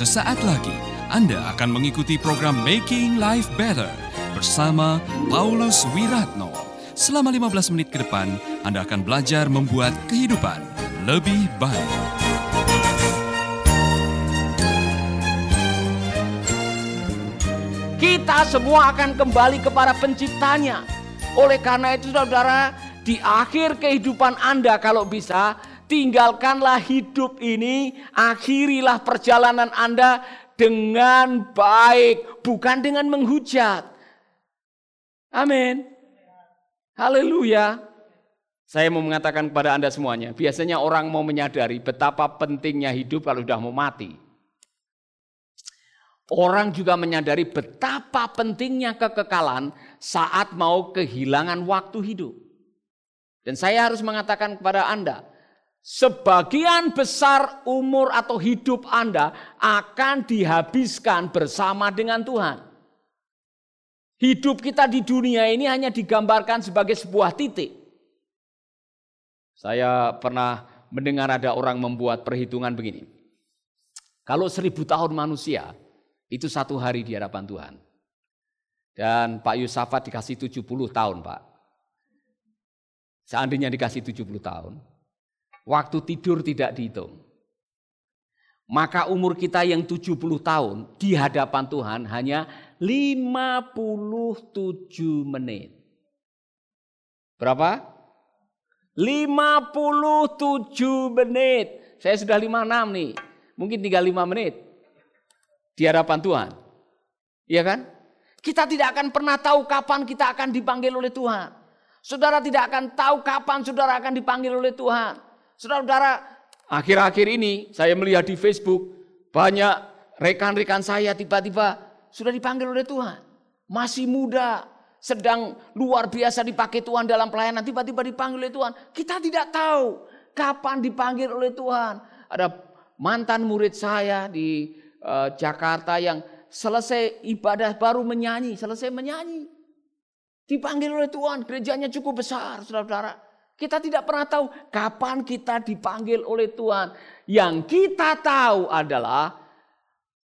Sesaat lagi Anda akan mengikuti program Making Life Better bersama Paulus Wiratno. Selama 15 menit ke depan, Anda akan belajar membuat kehidupan lebih baik. Kita semua akan kembali kepada penciptanya. Oleh karena itu saudara, di akhir kehidupan Anda kalau bisa, tinggalkanlah hidup ini, akhirilah perjalanan Anda dengan baik, bukan dengan menghujat. Amin. Haleluya. Saya mau mengatakan kepada Anda semuanya, biasanya orang mau menyadari betapa pentingnya hidup kalau sudah mau mati. Orang juga menyadari betapa pentingnya kekekalan saat mau kehilangan waktu hidup. Dan saya harus mengatakan kepada Anda, sebagian besar umur atau hidup Anda akan dihabiskan bersama dengan Tuhan. Hidup kita di dunia ini hanya digambarkan sebagai sebuah titik. Saya pernah mendengar ada orang membuat perhitungan begini. Kalau seribu tahun manusia, itu satu hari di hadapan Tuhan. Dan Pak Yusafat dikasih 70 tahun Pak. Seandainya dikasih 70 tahun, waktu tidur tidak dihitung. Maka umur kita yang 70 tahun di hadapan Tuhan hanya 57 menit. Berapa? 57 menit. Saya sudah 56 nih. Mungkin tinggal 5 menit di hadapan Tuhan. Iya kan? Kita tidak akan pernah tahu kapan kita akan dipanggil oleh Tuhan. Saudara tidak akan tahu kapan saudara akan dipanggil oleh Tuhan. Saudara-saudara, akhir-akhir ini saya melihat di Facebook banyak rekan-rekan saya tiba-tiba sudah dipanggil oleh Tuhan. Masih muda, sedang luar biasa dipakai Tuhan dalam pelayanan, tiba-tiba dipanggil oleh Tuhan. Kita tidak tahu kapan dipanggil oleh Tuhan. Ada mantan murid saya di uh, Jakarta yang selesai ibadah baru menyanyi, selesai menyanyi. Dipanggil oleh Tuhan, gerejanya cukup besar, saudara-saudara. Kita tidak pernah tahu kapan kita dipanggil oleh Tuhan. Yang kita tahu adalah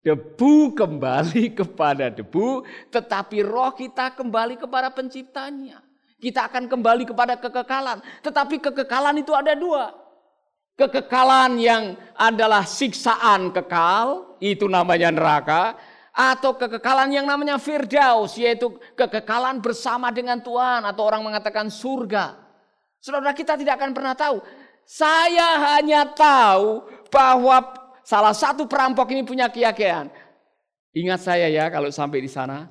debu kembali kepada debu, tetapi roh kita kembali kepada penciptanya. Kita akan kembali kepada kekekalan. Tetapi kekekalan itu ada dua. Kekekalan yang adalah siksaan kekal, itu namanya neraka. Atau kekekalan yang namanya firdaus, yaitu kekekalan bersama dengan Tuhan. Atau orang mengatakan surga. Saudara kita tidak akan pernah tahu. Saya hanya tahu bahwa salah satu perampok ini punya keyakinan. Ingat saya ya kalau sampai di sana.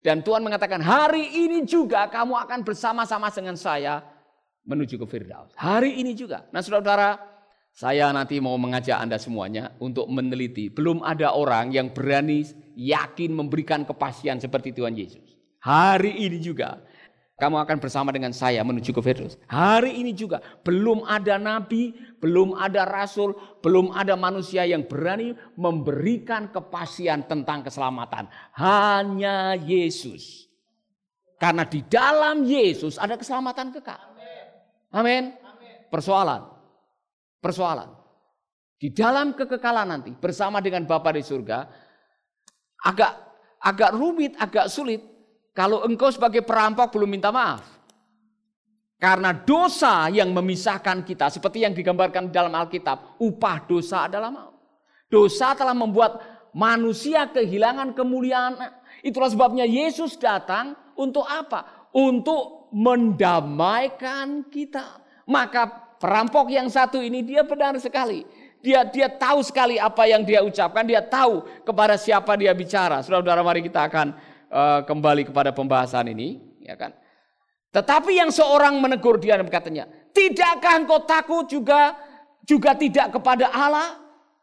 Dan Tuhan mengatakan hari ini juga kamu akan bersama-sama dengan saya menuju ke Firdaus. Hari ini juga. Nah saudara-saudara saya nanti mau mengajak Anda semuanya untuk meneliti. Belum ada orang yang berani yakin memberikan kepastian seperti Tuhan Yesus. Hari ini juga kamu akan bersama dengan saya menuju ke Firdaus. Hari ini juga belum ada nabi, belum ada rasul, belum ada manusia yang berani memberikan kepastian tentang keselamatan. Hanya Yesus. Karena di dalam Yesus ada keselamatan kekal. Amin. Persoalan. Persoalan. Di dalam kekekalan nanti bersama dengan Bapa di surga agak agak rumit, agak sulit kalau engkau sebagai perampok belum minta maaf. Karena dosa yang memisahkan kita seperti yang digambarkan dalam Alkitab, upah dosa adalah maut. Dosa telah membuat manusia kehilangan kemuliaan. Itulah sebabnya Yesus datang untuk apa? Untuk mendamaikan kita. Maka perampok yang satu ini dia benar sekali. Dia dia tahu sekali apa yang dia ucapkan, dia tahu kepada siapa dia bicara. Saudara-saudara mari kita akan uh, kembali kepada pembahasan ini, ya kan? Tetapi yang seorang menegur dia dan berkatanya, tidakkah engkau takut juga juga tidak kepada Allah?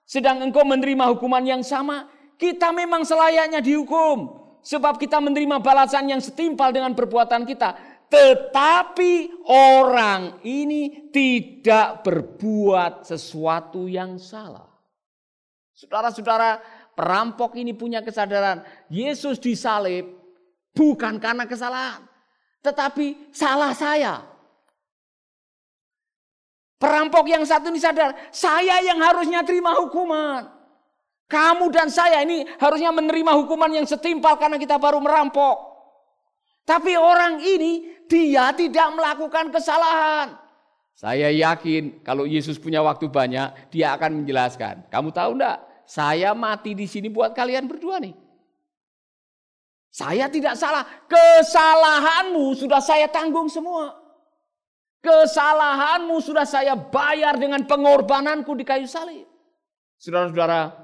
Sedang engkau menerima hukuman yang sama? Kita memang selayaknya dihukum. Sebab kita menerima balasan yang setimpal dengan perbuatan kita. Tetapi orang ini tidak berbuat sesuatu yang salah. Saudara-saudara, Perampok ini punya kesadaran Yesus disalib bukan karena kesalahan, tetapi salah saya. Perampok yang satu ini sadar, saya yang harusnya terima hukuman. Kamu dan saya ini harusnya menerima hukuman yang setimpal karena kita baru merampok. Tapi orang ini dia tidak melakukan kesalahan. Saya yakin kalau Yesus punya waktu banyak, dia akan menjelaskan. Kamu tahu enggak? Saya mati di sini buat kalian berdua nih. Saya tidak salah. Kesalahanmu sudah saya tanggung semua. Kesalahanmu sudah saya bayar dengan pengorbananku di kayu salib. Saudara-saudara,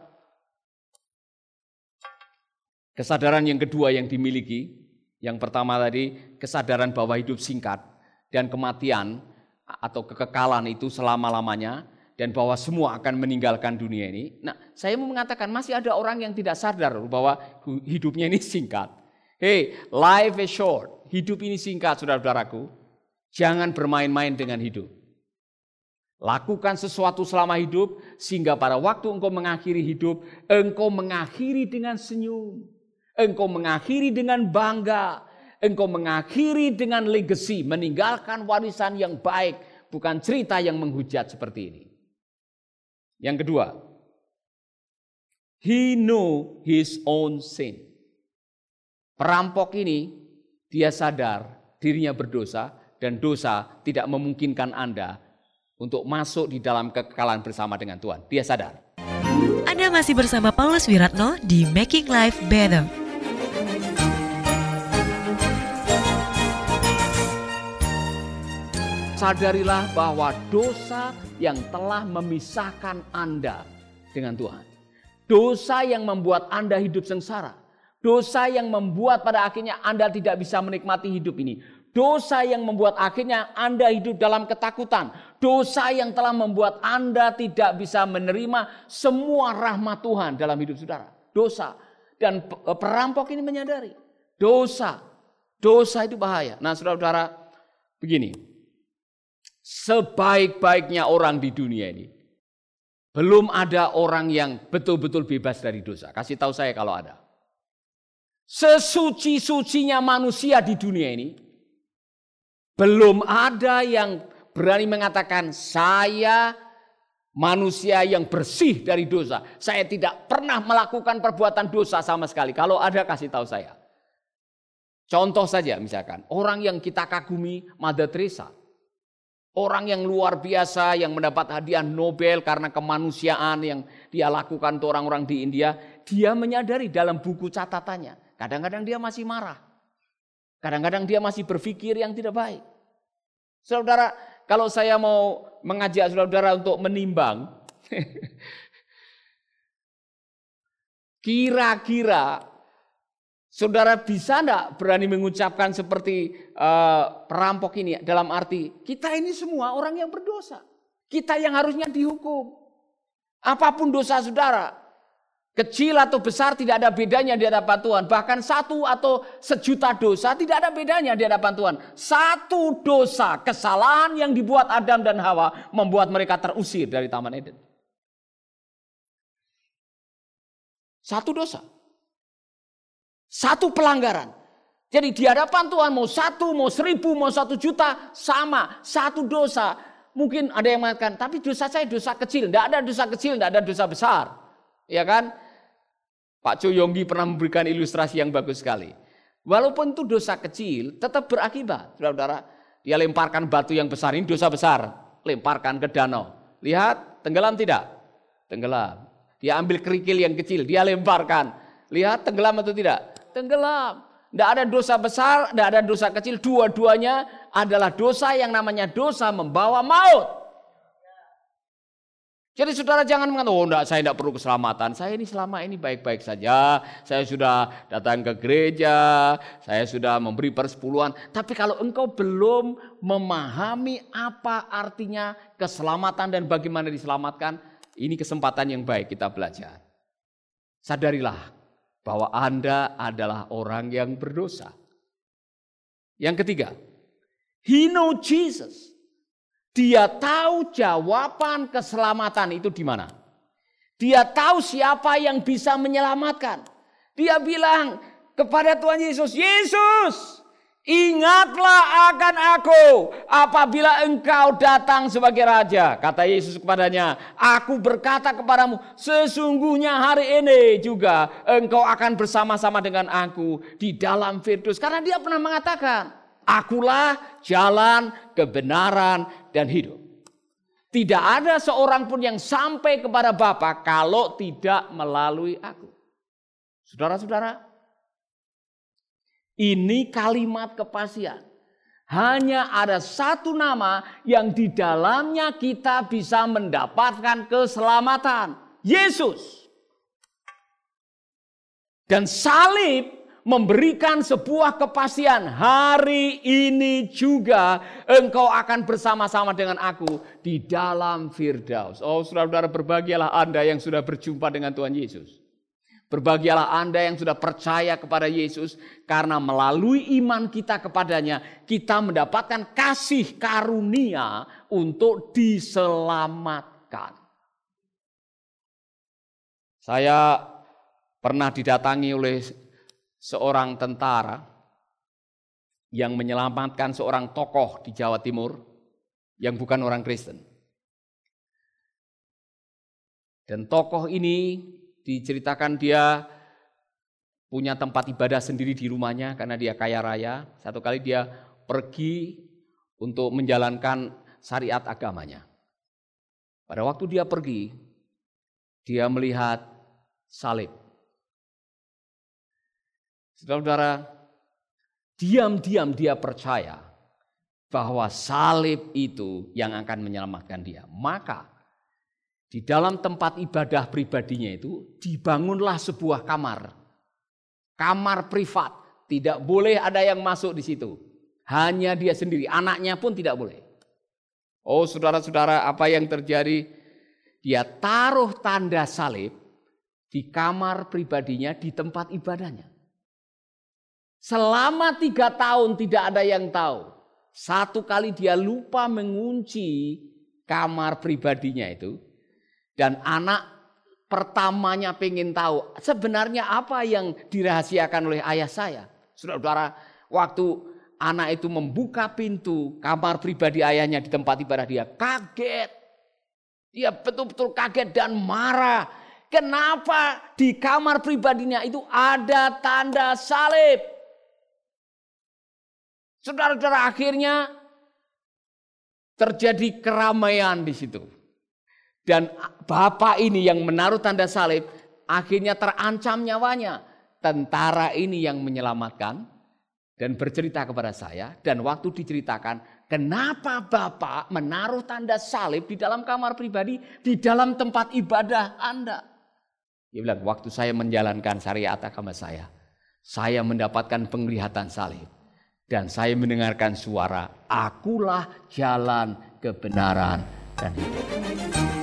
kesadaran yang kedua yang dimiliki, yang pertama tadi kesadaran bahwa hidup singkat dan kematian atau kekekalan itu selama-lamanya dan bahwa semua akan meninggalkan dunia ini. Nah, saya mau mengatakan masih ada orang yang tidak sadar bahwa hidupnya ini singkat. Hey, life is short. Hidup ini singkat, saudara-saudaraku. Jangan bermain-main dengan hidup. Lakukan sesuatu selama hidup sehingga pada waktu engkau mengakhiri hidup, engkau mengakhiri dengan senyum. Engkau mengakhiri dengan bangga. Engkau mengakhiri dengan legacy, meninggalkan warisan yang baik, bukan cerita yang menghujat seperti ini. Yang kedua, he know his own sin. Perampok ini dia sadar dirinya berdosa dan dosa tidak memungkinkan Anda untuk masuk di dalam kekekalan bersama dengan Tuhan. Dia sadar. Anda masih bersama Paulus Wiratno di Making Life Better. Sadarilah bahwa dosa yang telah memisahkan Anda dengan Tuhan. Dosa yang membuat Anda hidup sengsara. Dosa yang membuat pada akhirnya Anda tidak bisa menikmati hidup ini. Dosa yang membuat akhirnya Anda hidup dalam ketakutan. Dosa yang telah membuat Anda tidak bisa menerima semua rahmat Tuhan dalam hidup saudara. Dosa. Dan perampok ini menyadari. Dosa. Dosa itu bahaya. Nah saudara-saudara begini sebaik-baiknya orang di dunia ini. Belum ada orang yang betul-betul bebas dari dosa. Kasih tahu saya kalau ada. Sesuci-sucinya manusia di dunia ini. Belum ada yang berani mengatakan saya manusia yang bersih dari dosa. Saya tidak pernah melakukan perbuatan dosa sama sekali. Kalau ada kasih tahu saya. Contoh saja misalkan orang yang kita kagumi Mother Teresa. Orang yang luar biasa yang mendapat hadiah Nobel karena kemanusiaan yang dia lakukan untuk orang-orang di India, dia menyadari dalam buku catatannya. Kadang-kadang dia masih marah. Kadang-kadang dia masih berpikir yang tidak baik. Saudara, kalau saya mau mengajak saudara untuk menimbang, kira-kira Saudara bisa enggak berani mengucapkan seperti uh, perampok ini dalam arti kita ini semua orang yang berdosa. Kita yang harusnya dihukum. Apa pun dosa saudara, kecil atau besar tidak ada bedanya di hadapan Tuhan. Bahkan satu atau sejuta dosa tidak ada bedanya di hadapan Tuhan. Satu dosa, kesalahan yang dibuat Adam dan Hawa membuat mereka terusir dari Taman Eden. Satu dosa. Satu pelanggaran. Jadi di hadapan Tuhan mau satu, mau seribu, mau satu juta, sama. Satu dosa. Mungkin ada yang mengatakan, tapi dosa saya dosa kecil. Tidak ada dosa kecil, tidak ada dosa besar. Ya kan? Pak Coyonggi pernah memberikan ilustrasi yang bagus sekali. Walaupun itu dosa kecil, tetap berakibat. Saudara-saudara, dia lemparkan batu yang besar, ini dosa besar. Lemparkan ke danau. Lihat, tenggelam tidak? Tenggelam. Dia ambil kerikil yang kecil, dia lemparkan. Lihat, tenggelam atau tidak? Tenggelam. Tidak ada dosa besar, tidak ada dosa kecil. Dua-duanya adalah dosa yang namanya dosa membawa maut. Jadi saudara jangan mengatakan, oh enggak, saya tidak perlu keselamatan. Saya ini selama ini baik-baik saja. Saya sudah datang ke gereja, saya sudah memberi persepuluhan. Tapi kalau engkau belum memahami apa artinya keselamatan dan bagaimana diselamatkan, ini kesempatan yang baik kita belajar. Sadarilah bahwa Anda adalah orang yang berdosa. Yang ketiga, he know Jesus. Dia tahu jawaban keselamatan itu di mana. Dia tahu siapa yang bisa menyelamatkan. Dia bilang kepada Tuhan Yesus, Yesus, Ingatlah akan aku apabila engkau datang sebagai raja. Kata Yesus kepadanya, aku berkata kepadamu, sesungguhnya hari ini juga engkau akan bersama-sama dengan aku di dalam Firdaus. Karena dia pernah mengatakan, akulah jalan, kebenaran, dan hidup. Tidak ada seorang pun yang sampai kepada Bapa kalau tidak melalui aku. Saudara-saudara, ini kalimat kepastian. Hanya ada satu nama yang di dalamnya kita bisa mendapatkan keselamatan. Yesus. Dan salib memberikan sebuah kepastian. Hari ini juga engkau akan bersama-sama dengan aku di dalam Firdaus. Oh saudara-saudara berbahagialah Anda yang sudah berjumpa dengan Tuhan Yesus. Berbahagialah Anda yang sudah percaya kepada Yesus karena melalui iman kita kepadanya kita mendapatkan kasih karunia untuk diselamatkan. Saya pernah didatangi oleh seorang tentara yang menyelamatkan seorang tokoh di Jawa Timur yang bukan orang Kristen. Dan tokoh ini diceritakan dia punya tempat ibadah sendiri di rumahnya karena dia kaya raya. Satu kali dia pergi untuk menjalankan syariat agamanya. Pada waktu dia pergi, dia melihat salib. Saudara-saudara, diam-diam dia percaya bahwa salib itu yang akan menyelamatkan dia. Maka di dalam tempat ibadah pribadinya itu dibangunlah sebuah kamar. Kamar privat, tidak boleh ada yang masuk di situ. Hanya dia sendiri, anaknya pun tidak boleh. Oh saudara-saudara, apa yang terjadi? Dia taruh tanda salib di kamar pribadinya di tempat ibadahnya. Selama tiga tahun tidak ada yang tahu. Satu kali dia lupa mengunci kamar pribadinya itu. Dan anak pertamanya pengen tahu sebenarnya apa yang dirahasiakan oleh ayah saya. Saudara-saudara, waktu anak itu membuka pintu kamar pribadi ayahnya di tempat ibadah dia kaget. Dia betul-betul kaget dan marah. Kenapa di kamar pribadinya itu ada tanda salib? Saudara-saudara akhirnya terjadi keramaian di situ. Dan bapak ini yang menaruh tanda salib akhirnya terancam nyawanya. Tentara ini yang menyelamatkan dan bercerita kepada saya. Dan waktu diceritakan kenapa bapak menaruh tanda salib di dalam kamar pribadi, di dalam tempat ibadah Anda. Dia bilang waktu saya menjalankan syariat agama saya, saya mendapatkan penglihatan salib. Dan saya mendengarkan suara, akulah jalan kebenaran dan hidup.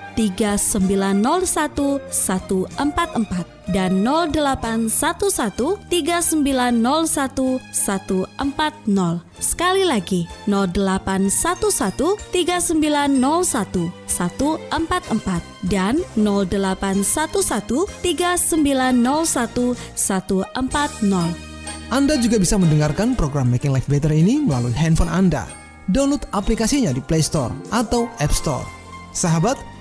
3901 144 dan 0811 3901 140. Sekali lagi 0811 3901 144 dan 0811 3901 140. Anda juga bisa mendengarkan program Making Life Better ini melalui handphone Anda. Download aplikasinya di Play Store atau App Store. Sahabat,